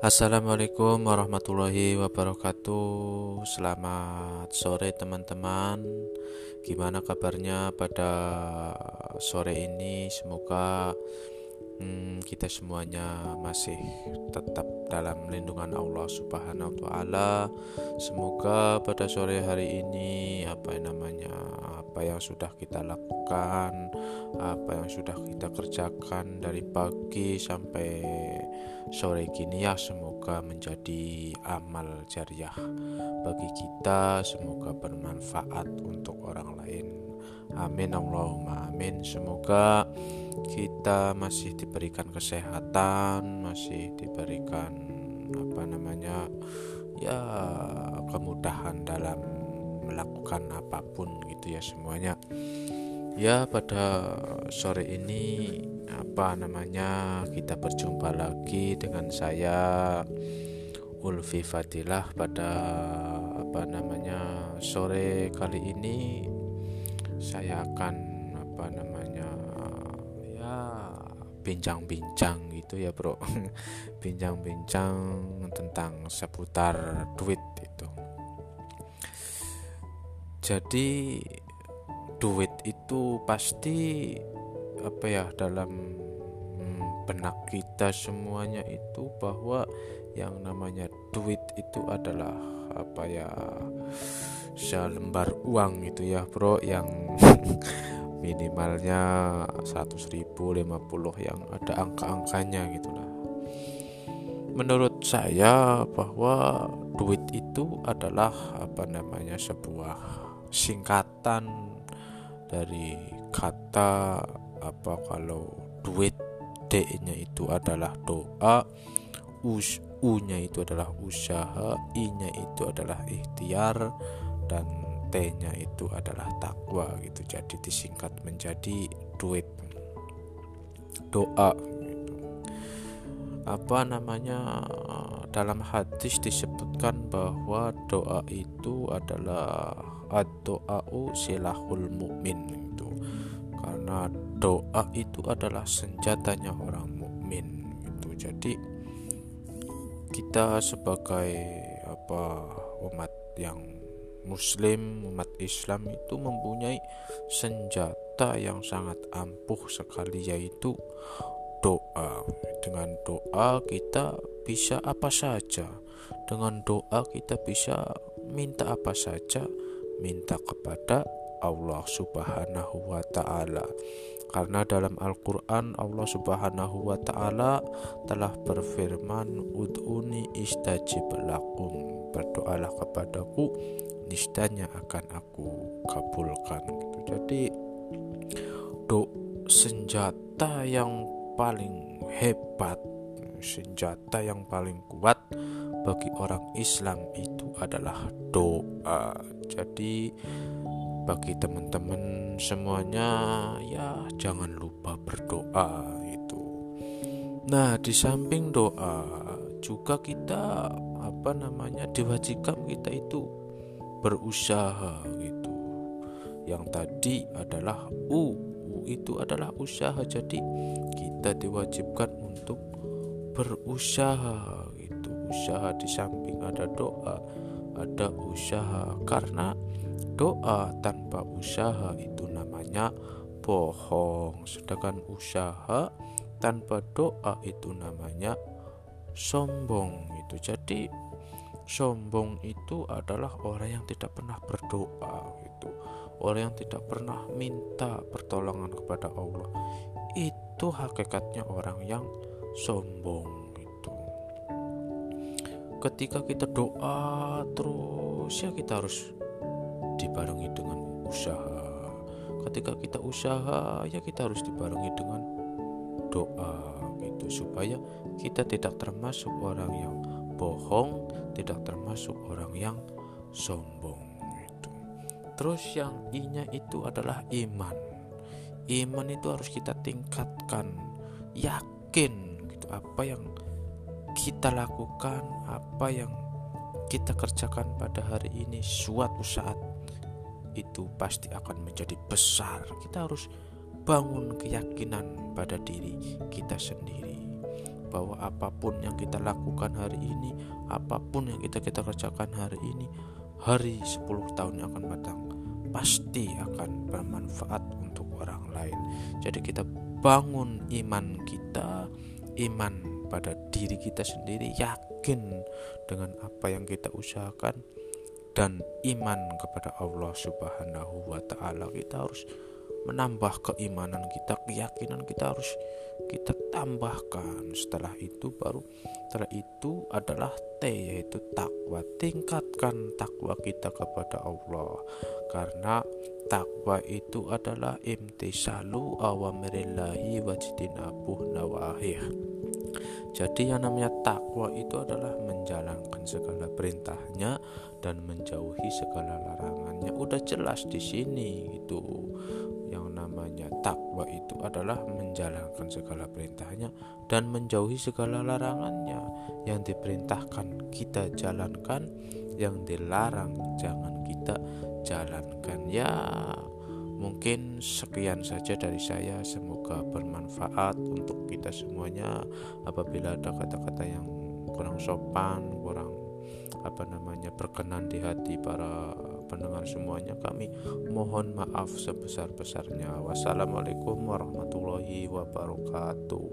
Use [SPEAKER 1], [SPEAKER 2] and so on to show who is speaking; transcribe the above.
[SPEAKER 1] Assalamualaikum warahmatullahi wabarakatuh. Selamat sore teman-teman. Gimana kabarnya pada sore ini? Semoga hmm, kita semuanya masih tetap dalam lindungan Allah Subhanahu wa taala. Semoga pada sore hari ini apa yang namanya apa yang sudah kita lakukan, apa yang sudah kita kerjakan dari pagi sampai sore gini ya semoga menjadi amal jariah bagi kita, semoga bermanfaat untuk orang lain. Amin Allahumma amin. Semoga kita masih diberikan kesehatan, masih diberikan apa namanya ya kemudahan dalam melakukan apa pun gitu ya semuanya. Ya pada sore ini apa namanya kita berjumpa lagi dengan saya Ulfi Fadilah pada apa namanya sore kali ini saya akan apa namanya ya bincang-bincang gitu ya bro. Bincang-bincang tentang seputar duit itu. Jadi duit itu pasti apa ya dalam hmm, benak kita semuanya itu bahwa yang namanya duit itu adalah apa ya selembar uang gitu ya bro yang minimalnya 100 ribu 50 yang ada angka-angkanya gitulah menurut saya bahwa duit itu adalah apa namanya sebuah singkatan dari kata apa kalau duit D nya itu adalah doa U nya itu adalah usaha I nya itu adalah ikhtiar dan T-nya itu adalah takwa gitu. Jadi disingkat menjadi duit. Doa gitu. Apa namanya? Dalam hadis disebutkan bahwa doa itu adalah ad-doa'u silahul mukmin itu. Karena doa itu adalah senjatanya orang mukmin gitu. Jadi kita sebagai apa umat yang Muslim umat Islam itu mempunyai senjata yang sangat ampuh sekali yaitu doa. Dengan doa kita bisa apa saja. Dengan doa kita bisa minta apa saja, minta kepada Allah Subhanahu wa taala. Karena dalam Al-Qur'an Allah Subhanahu wa taala telah berfirman, "Ud'uni istajib lakum." Berdoalah kepadaku niscaya akan aku kabulkan gitu. Jadi do senjata yang paling hebat, senjata yang paling kuat bagi orang Islam itu adalah doa. Jadi bagi teman-teman semuanya ya jangan lupa berdoa itu. Nah, di samping doa juga kita apa namanya diwajibkan kita itu berusaha gitu. Yang tadi adalah U, U itu adalah usaha. Jadi kita diwajibkan untuk berusaha gitu. Usaha di samping ada doa, ada usaha karena doa tanpa usaha itu namanya bohong. Sedangkan usaha tanpa doa itu namanya sombong itu. Jadi sombong itu adalah orang yang tidak pernah berdoa gitu. Orang yang tidak pernah minta pertolongan kepada Allah. Itu hakikatnya orang yang sombong gitu ketika kita doa terus ya kita harus dibarengi dengan usaha. Ketika kita usaha ya kita harus dibarengi dengan doa gitu supaya kita tidak termasuk orang yang bohong tidak termasuk orang yang sombong itu. Terus yang I-nya itu adalah iman. Iman itu harus kita tingkatkan, yakin gitu apa yang kita lakukan, apa yang kita kerjakan pada hari ini suatu saat itu pasti akan menjadi besar. Kita harus bangun keyakinan pada diri kita sendiri bahwa apa pun yang kita lakukan hari ini apa pun yang kita kita kerjakan hari ini hari 10 tahun yang akan datang pasti akan bermanfaat untuk orang lain. Jadi kita bangun iman kita iman pada diri kita sendiri yakin dengan apa yang kita usahakan dan iman kepada Allah Subhanahu wa taala. Kita harus menambah keimanan kita keyakinan kita harus kita tambahkan. Setelah itu baru setelah itu adalah T yaitu takwa. Tingkatkan takwa kita kepada Allah. Karena takwa itu adalah imtisalu awamirillahi wajtinabuh nawahih. Jadi yang namanya takwa itu adalah menjalankan segala perintahnya dan menjauhi segala larangannya. Udah jelas di sini itu takwa itu adalah menjalankan segala perintahnya dan menjauhi segala larangannya. Yang diperintahkan kita jalankan, yang dilarang jangan kita jalankan. Ya, Mungkin sekian saja dari saya. Semoga bermanfaat untuk kita semuanya. Apabila ada kata-kata yang kurang sopan, kurang apa namanya berkenan di hati para pendengar semuanya kami mohon maaf sebesar-besarnya. Wassalamualaikum warahmatullahi wabarakatuh.